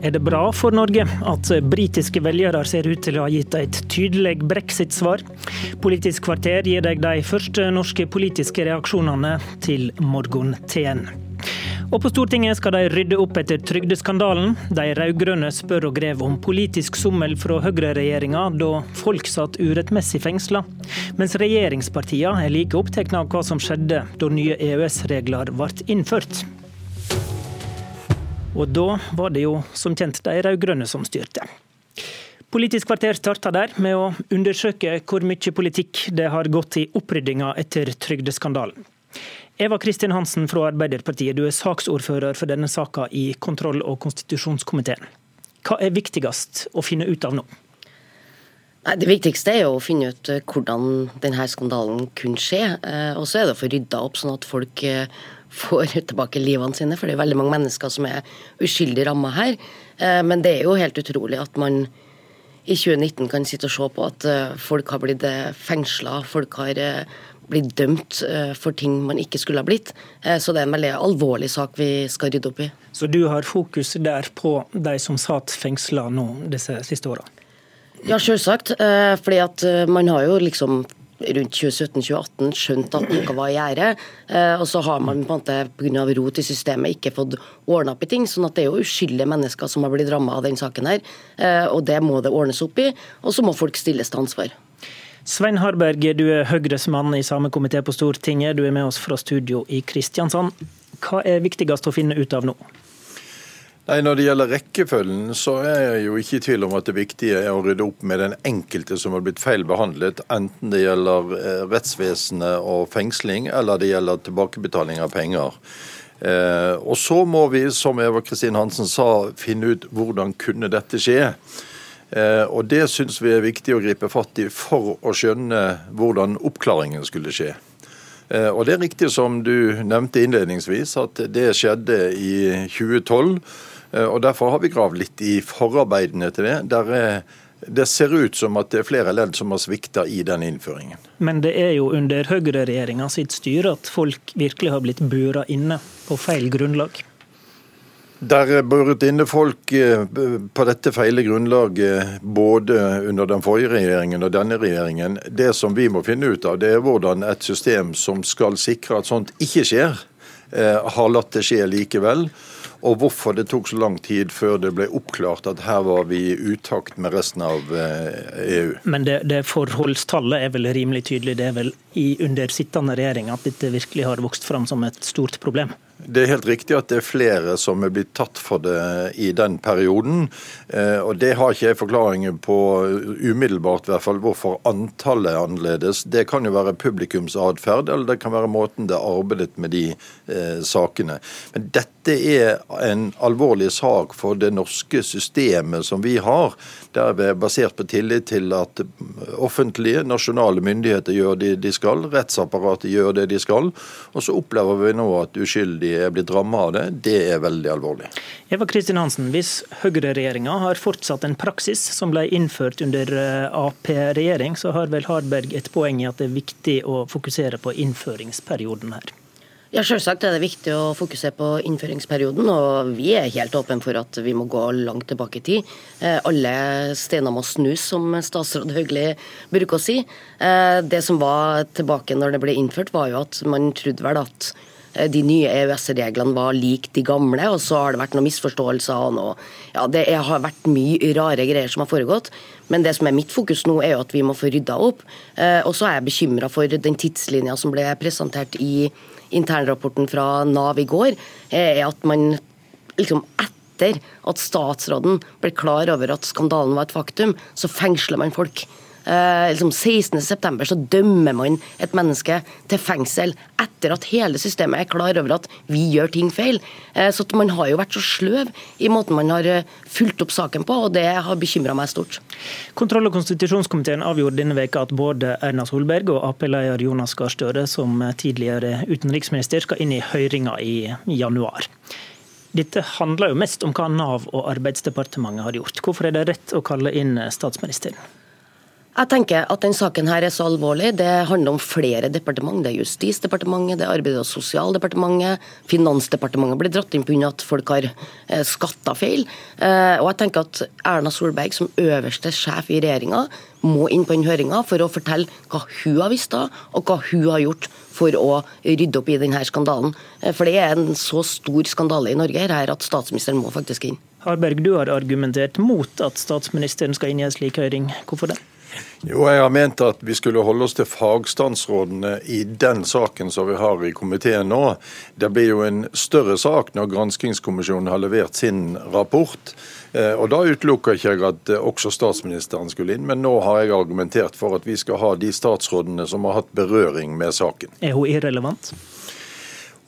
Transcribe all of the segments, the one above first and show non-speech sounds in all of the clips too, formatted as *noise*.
Er det bra for Norge at britiske velgere ser ut til å ha gitt et tydelig brexit-svar? Politisk kvarter gir deg de første norske politiske reaksjonene til morgenteen. Og på Stortinget skal de rydde opp etter trygdeskandalen. De rød-grønne spør og grev om politisk sommel fra høyreregjeringa da folk satt urettmessig fengsla, mens regjeringspartiene er like opptatt av hva som skjedde da nye EØS-regler ble innført. Og da var det jo som kjent de rød-grønne som styrte. Politisk kvarter starta der med å undersøke hvor mye politikk det har gått i oppryddinga etter trygdeskandalen. Eva Kristin Hansen fra Arbeiderpartiet, du er saksordfører for denne saka i kontroll- og konstitusjonskomiteen. Hva er viktigst å finne ut av nå? Det viktigste er å finne ut eh, hvordan denne skandalen kunne skje. Eh, og så er det å få rydda opp, sånn at folk eh, får tilbake livene sine. For det er veldig mange mennesker som er uskyldig ramma her. Men det er jo helt utrolig at man i 2019 kan sitte og se på at folk har blitt fengsla, folk har blitt dømt eh, for ting man ikke skulle ha blitt. Eh, så det er en veldig alvorlig sak vi skal rydde opp i. Så du har fokus der på de som satt fengsla nå disse siste åra? Ja, selvsagt. Eh, fordi at man har jo liksom rundt 2017-2018 skjønt at noe var i gjære. Og så har man på en måte pga. rot i systemet ikke fått ordna opp i ting. sånn at det er jo uskyldige mennesker som har blitt ramma av den saken her. Og det må det ordnes opp i. Og så må folk stilles til ansvar. Svein Harberg, du er Høyres mann i samme komité på Stortinget. Du er med oss fra studio i Kristiansand. Hva er viktigst å finne ut av nå? Nei, Når det gjelder rekkefølgen, så er jeg jo ikke i tvil om at det viktige er å rydde opp med den enkelte som har blitt feil behandlet, enten det gjelder eh, rettsvesenet og fengsling, eller det gjelder tilbakebetaling av penger. Eh, og så må vi, som Eva Kristin Hansen sa, finne ut hvordan kunne dette skje. Eh, og Det syns vi er viktig å gripe fatt i for å skjønne hvordan oppklaringen skulle skje. Eh, og Det er riktig som du nevnte innledningsvis, at det skjedde i 2012. Eh, og Derfor har vi gravd litt i forarbeidene til det. Der er det ser ut som at det er flere ledd som har svikta i den innføringen. Men det er jo under høyreregjeringa sitt styre at folk virkelig har blitt bura inne på feil grunnlag? Der er båret inne folk eh, på dette feile grunnlaget både under den forrige regjeringen og denne regjeringen. Det som vi må finne ut av, det er hvordan et system som skal sikre at sånt ikke skjer, eh, har latt det skje likevel. Og hvorfor det tok så lang tid før det ble oppklart at her var vi i utakt med resten av EU. Eh, e Men det, det forholdstallet er vel rimelig tydelig. Det er vel i under sittende regjering at dette virkelig har vokst fram som et stort problem? Det er helt riktig at det er flere som er blitt tatt for det i den perioden. Eh, og Det har ikke jeg forklaringer på umiddelbart, i hvert fall hvorfor antallet er annerledes. Det kan jo være publikumsatferd, eller det kan være måten det er arbeidet med de eh, sakene. Men dette er en alvorlig sak for det norske systemet som vi har. Der vi er basert på tillit til at offentlige, nasjonale myndigheter gjør det de skal, rettsapparatet gjør det de skal. Og så opplever vi nå at uskyldige er blitt rammet av det. Det er veldig alvorlig. Eva Kristin Hansen, hvis høyreregjeringa har fortsatt en praksis som ble innført under eh, Ap-regjering, så har vel Harberg et poeng i at det er viktig å fokusere på innføringsperioden her? Ja, Selvsagt er det viktig å fokusere på innføringsperioden, og vi er helt åpne for at vi må gå langt tilbake i tid. Eh, alle steiner må snus, som statsråd Høgli bruker å si. Eh, det som var tilbake når det ble innført, var jo at man trodde vel at de nye EØS-reglene var lik de gamle, og så har det vært noen misforståelser. og noe, ja, Det har vært mye rare greier som har foregått. Men det som er mitt fokus nå, er jo at vi må få rydda opp. Og så er jeg bekymra for den tidslinja som ble presentert i internrapporten fra Nav i går, er at man liksom etter at statsråden ble klar over at skandalen var et faktum, så fengsler man folk. Eh, liksom 16.9 så dømmer man et menneske til fengsel etter at hele systemet er klar over at vi gjør ting feil. Eh, så Man har jo vært så sløv i måten man har eh, fulgt opp saken på, og det har bekymra meg stort. Kontroll- og konstitusjonskomiteen avgjorde denne veka at både Erna Solberg og Ap-leder Jonas Gahr Støre, som tidligere utenriksminister, skal inn i høringa i januar. Dette handler jo mest om hva Nav og Arbeidsdepartementet har gjort. Hvorfor er det rett å kalle inn statsministeren? Jeg tenker at den saken her er så alvorlig. Det handler om flere departement. Det er Justisdepartementet, det er Arbeids- og sosialdepartementet, Finansdepartementet blir dratt inn pga. at folk har eh, skatta feil. Eh, og jeg tenker at Erna Solberg som øverste sjef i regjeringa må inn på den høringa for å fortelle hva hun har visst, da, og hva hun har gjort for å rydde opp i denne skandalen. Eh, for det er en så stor skandale i Norge her at statsministeren må faktisk inn. Harberg, du har argumentert mot at statsministeren skal inn i en slik høring. Hvorfor det? Jo, Jeg har ment at vi skulle holde oss til fagstandsrådene i den saken som vi har i komiteen nå. Det blir jo en større sak når granskingskommisjonen har levert sin rapport. Eh, og Da utelukker ikke jeg at eh, også statsministeren skulle inn, men nå har jeg argumentert for at vi skal ha de statsrådene som har hatt berøring med saken. Er hun irrelevant?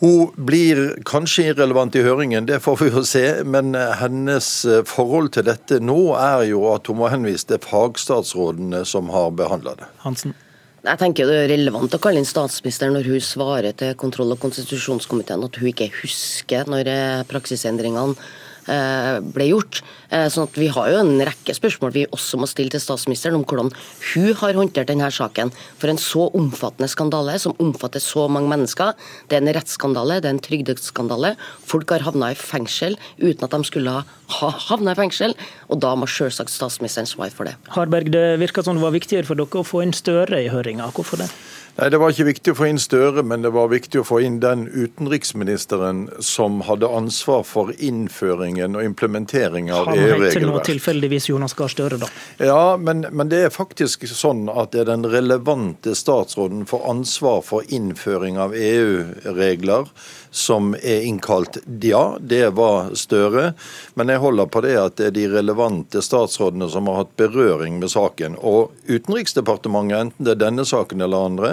Hun blir kanskje irrelevant i høringen, det får vi jo se. Men eh, hennes eh, forhold til dette nå er jo at hun må henvise til fagstatsrådene som har behandla det. Hansen. Jeg tenker Det er relevant å kalle inn statsministeren når hun svarer til kontroll- og konstitusjonskomiteen at hun ikke husker når eh, praksisendringene ble gjort. Eh, sånn at Vi har jo en rekke spørsmål vi også må stille til statsministeren om hvordan hun har håndtert denne saken. For en så omfattende skandale som omfatter så mange mennesker. Det er en rettsskandale, det er en trygdeskandale. Folk har havna i fengsel uten at de skulle ha havna i fengsel. Og da må selvsagt statsministeren svare for det. Harberg, det virka som det var viktigere for dere å få inn Støre i høringa. Hvorfor det? Nei, Det var ikke viktig å få inn Støre, men det var viktig å få inn den utenriksministeren som hadde ansvar for innføringen og implementering av EU-regelverk. Han heter nå tilfeldigvis Jonas Gahr Støre, da. Ja, men, men, det er faktisk sånn at det er den relevante statsråden for ansvar for innføring av EU-regler som er innkalt. Ja, det var Støre. Men jeg holder på det at det er de relevante statsrådene som har hatt berøring med saken. Og Utenriksdepartementet, enten det er denne saken eller andre,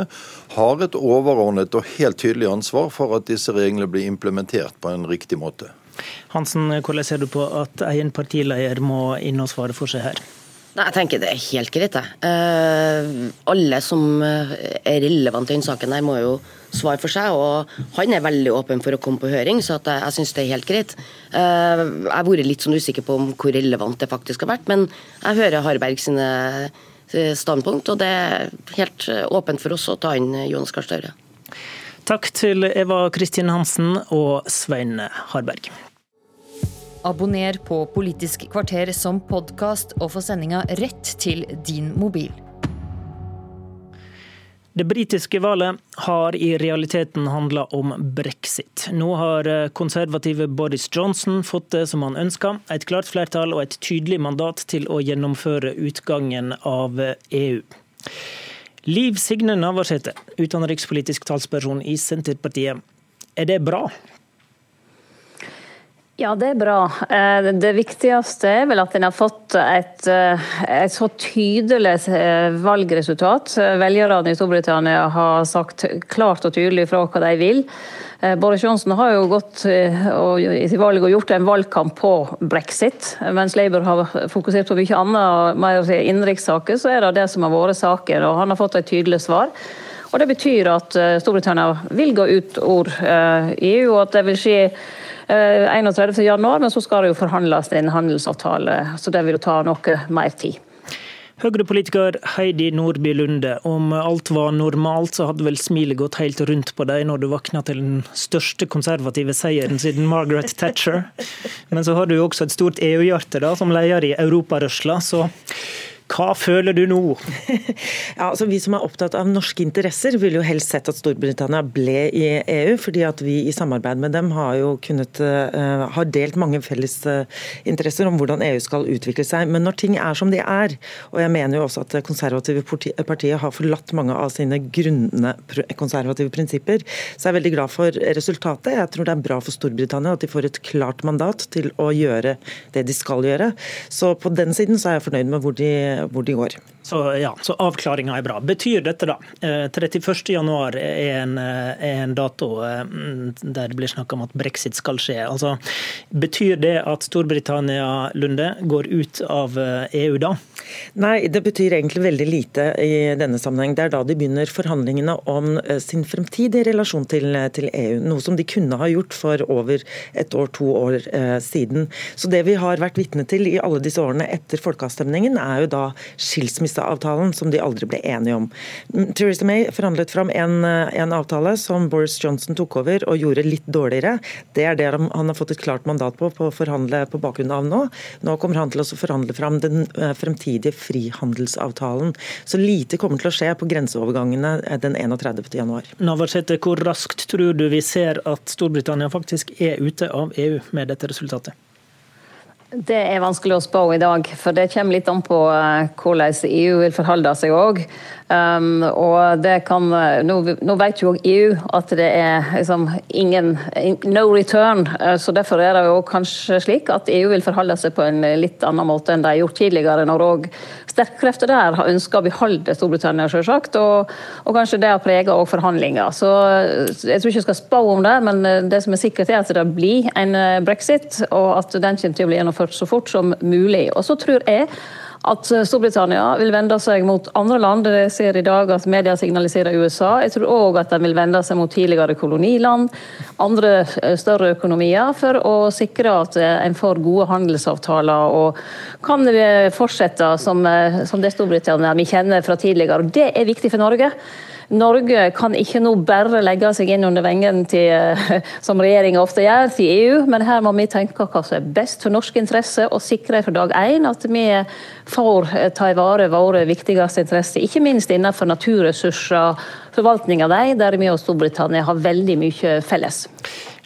har et overordnet og helt tydelig ansvar for at disse reglene blir implementert på en riktig måte. Hansen, hvordan ser du på at egen partileder må inn og svare for seg her? Nei, Jeg tenker det er helt greit. Jeg. Uh, alle som er relevante i denne saken, her må jo svare for seg. og Han er veldig åpen for å komme på høring, så jeg, jeg syns det er helt greit. Uh, jeg har vært litt sånn usikker på om hvor relevant det faktisk har vært, men jeg hører Harberg sine eh, standpunkt, og det er helt åpent for oss å ta inn Jonas Gahr Støre. Takk til Eva Kristin Hansen og Svein Harberg. Abonner på Politisk kvarter som podkast, og få sendinga rett til din mobil. Det britiske valget har i realiteten handla om brexit. Nå har konservative Boris Johnson fått det som han ønska, et klart flertall og et tydelig mandat til å gjennomføre utgangen av EU. Liv Signe Navarsete, utenrikspolitisk talsperson i Senterpartiet. Er det bra? Ja, det er bra. Eh, det viktigste er vel at en har fått et, eh, et, så tydelig eh, valgresultat. Velgerne i Storbritannia har sagt klart og tydelig fra hva de vil. Boris Johnson har jo gått til valg og gjort en valgkamp på brexit. Mens Labour har fokusert på mye annet, mer innenrikssaker, så er det det som har vært saken. Og han har fått et tydelig svar. Og Det betyr at Storbritannia vil gå ut ord EU, og at det vil skje 31.1, januar, men så skal det jo forhandles en handelsavtale, så det vil jo ta noe mer tid. Høyre-politiker Heidi Nordby Lunde, om alt var normalt, så hadde vel smilet gått helt rundt på deg når du våkna til den største konservative seieren siden Margaret Thatcher. Men så har du jo også et stort EU-hjerte da, som leder i Europarørsla, så hva føler du nå? *laughs* ja, altså Vi som er opptatt av norske interesser, ville jo helst sett at Storbritannia ble i EU. fordi at vi i samarbeid med dem har jo kunnet, uh, har delt mange felles uh, interesser om hvordan EU skal utvikle seg. Men når ting er som de er, og jeg mener jo også at det konservative partiet har forlatt mange av sine grunnende konservative prinsipper, så jeg er veldig glad for resultatet. Jeg tror det er bra for Storbritannia at de får et klart mandat til å gjøre det de skal gjøre. Så på den siden så er jeg fornøyd med hvor de hvor de går. Så, ja, så avklaringa er bra. Betyr dette da 31.1 januar er, en, eh, en dato eh, der det blir snakk om at brexit skal skje. Altså, betyr det at Storbritannia Lunde går ut av EU da? Nei, det betyr egentlig veldig lite i denne sammenheng. Det er da de begynner forhandlingene om sin sin fremtidige relasjon til, til EU. Noe som de kunne ha gjort for over et år, to år eh, siden. Så det vi har vært vitne til i alle disse årene etter folkeavstemningen, er jo da skilsmisseavtalen som de aldri ble enige om. Mm, Theresa May forhandlet fram en, eh, en avtale som Boris Johnson tok over og gjorde litt dårligere. Det er det han har fått et klart mandat på, på å forhandle på bakgrunn av nå. Nå kommer han til å forhandle fram den eh, fremtidige frihandelsavtalen. Så lite kommer til å skje på grenseovergangene eh, den 31. januar. Navarsete, hvor raskt tror du vi ser at Storbritannia faktisk er ute av EU med dette resultatet? Det er vanskelig å spå i dag, for det kommer litt an på eh, hvordan EU vil forholde seg òg. Um, og det kan, nå, nå vet jo EU at det er liksom ingen no return, eh, så derfor er det jo kanskje slik at EU vil forholde seg på en litt annen måte enn de har gjort tidligere, når òg sterkkrefter der har ønska å beholde Storbritannia, selvsagt, og, og kanskje det har prega forhandlinger. Så jeg tror ikke jeg skal spå om det, men det som er sikkert er at det blir en brexit, og at den kommer til å bli gjennomført så fort som mulig. Og så tror jeg at Storbritannia vil vende seg mot andre land. Jeg ser i dag at media signaliserer USA. Jeg tror òg at de vil vende seg mot tidligere koloniland, andre eh, større økonomier, for å sikre at eh, en får gode handelsavtaler og kan fortsette som, eh, som det Storbritannia vi kjenner fra tidligere. Og Det er viktig for Norge. Norge kan ikke nå bare legge seg inn under vengen til, eh, som regjeringa ofte gjør, til EU, men her må vi tenke hva som er best for norske interesser, og sikre fra dag én at vi får eh, ta i vare våre viktigste interesser, ikke minst innenfor naturressurser, forvaltning av dem, der vi og Storbritannia har veldig mye felles.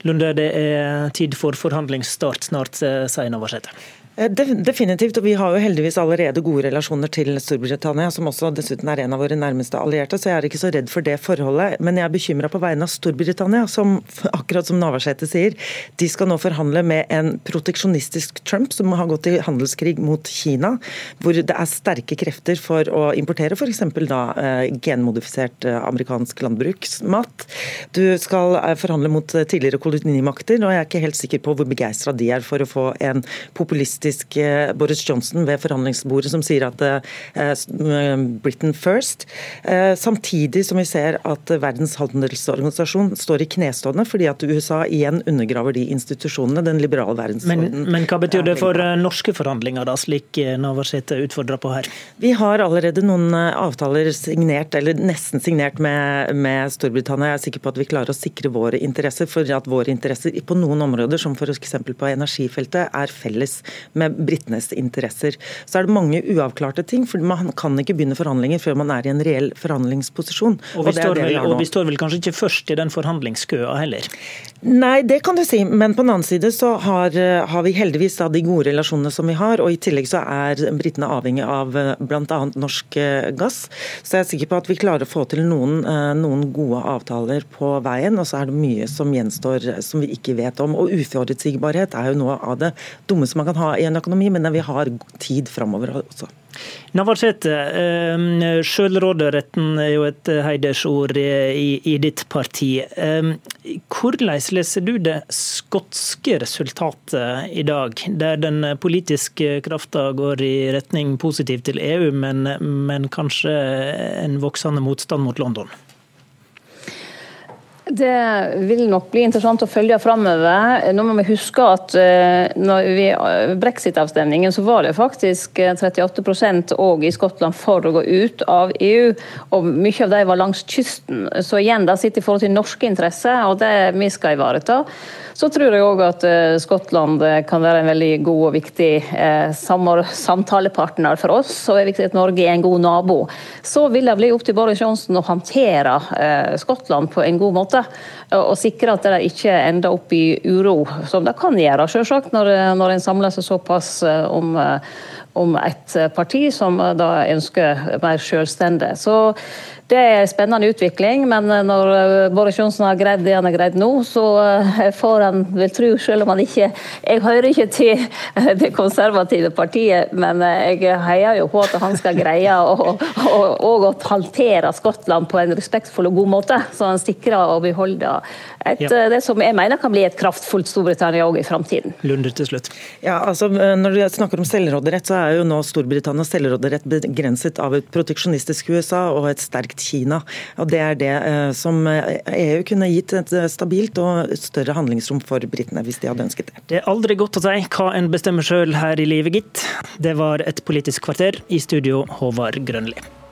Lunde, det er tid for forhandlingsstart snart, eh, sier Navarsete. Eh, definitivt, og vi har jo heldigvis allerede gode relasjoner til Storbritannia, som også dessuten er en av våre nærmeste allierte, så jeg er ikke så redd for det forholdet. Men jeg er bekymra på vegne av Storbritannia, som *laughs* akkurat som Navarsete sier, de skal nå forhandle med en proteksjonistisk Trump som har gått i handelskrig mot Kina, hvor det er sterke krefter for å importere f.eks. da eh, genmodifisert eh, amerikansk landbruksmat. Du skal forhandle mot tidligere kolonimakter, og jeg er ikke helt sikker på hvor begeistra de er for å få en populist faktisk eh, Boris Johnson ved forhandlingsbordet som sier at eh, eh, Britain first. Samtidig som vi ser at Verdens handelsorganisasjon står i knestående fordi at USA igjen undergraver de institusjonene, den liberale verdensorden. Men, men hva betyr det for norske forhandlinger, da, slik Navarsete utfordrer på her? Vi har allerede noen avtaler signert, eller nesten signert med, med Storbritannia. Jeg er sikker på at vi klarer å sikre våre interesser, for at våre interesser på noen områder, som f.eks. på energifeltet, er felles med britenes interesser. Så er det mange uavklarte ting, for man kan ikke begynne forhandlinger før man er i en reell forhandlingsposisjon. Og vi, og står, vel, og vi står vel kanskje ikke først i den forhandlingskøa heller? Nei, det kan du si, men på den annen side så har, har vi heldigvis da de gode relasjonene som vi har, og i tillegg så er britene avhengig av eh, bl.a. norsk eh, gass. Så jeg er sikker på at vi klarer å få til noen, eh, noen gode avtaler på veien, og så er det mye som gjenstår som vi ikke vet om. Og uforutsigbarhet er jo noe av det dumme som man kan ha i en økonomi, men vi har tid framover også. Navarsete, selvråderetten sjølråderetten er jo et heidersord i, i ditt parti. Eh, hvordan leser du det skotske resultatet i dag, der den politiske krafta går i retning positiv til EU, men, men kanskje en voksende motstand mot London? Det vil nok bli interessant å følge framover. Nå må vi huske at eh, når vi eh, brexit-avstemningen så var det faktisk 38 eh, òg i Skottland for å gå ut av EU. Og mye av de var langs kysten. Så igjen, det sitter i forhold til norske interesser, og det vi skal ivareta. Så tror jeg òg at Skottland kan være en veldig god og viktig samtalepartner for oss. Og det er viktig at Norge er en god nabo. Så vil det bli opp til Boris Johnson å håndtere Skottland på en god måte. Og sikre at det ikke ender opp i uro, som det kan gjøre, selvsagt, når, når en samler seg såpass om om et parti som da ønsker mer selvstendig. Så Det er en spennende utvikling, men når Boris Johnsen har greid det han har greid nå, så får han vel tro, selv om han ikke Jeg hører ikke til det konservative partiet, men jeg heier jo på at han skal greie å, å, å håndtere Skottland på en respektfull og god måte, så han sikrer å beholde et, ja. det som jeg mener kan bli et kraftfullt Storbritannia òg i framtiden. Lunde til slutt. Ja, altså, når du snakker om selvråderett, så er jo nå Storbritannias selvråderett begrenset av et proteksjonistisk USA og et sterkt Kina. Og Det er det eh, som EU kunne gitt et stabilt og større handlingsrom for britene, hvis de hadde ønsket det. Det er aldri godt å si hva en bestemmer sjøl her i livet, gitt. Det var et Politisk kvarter, i studio Håvard Grønli.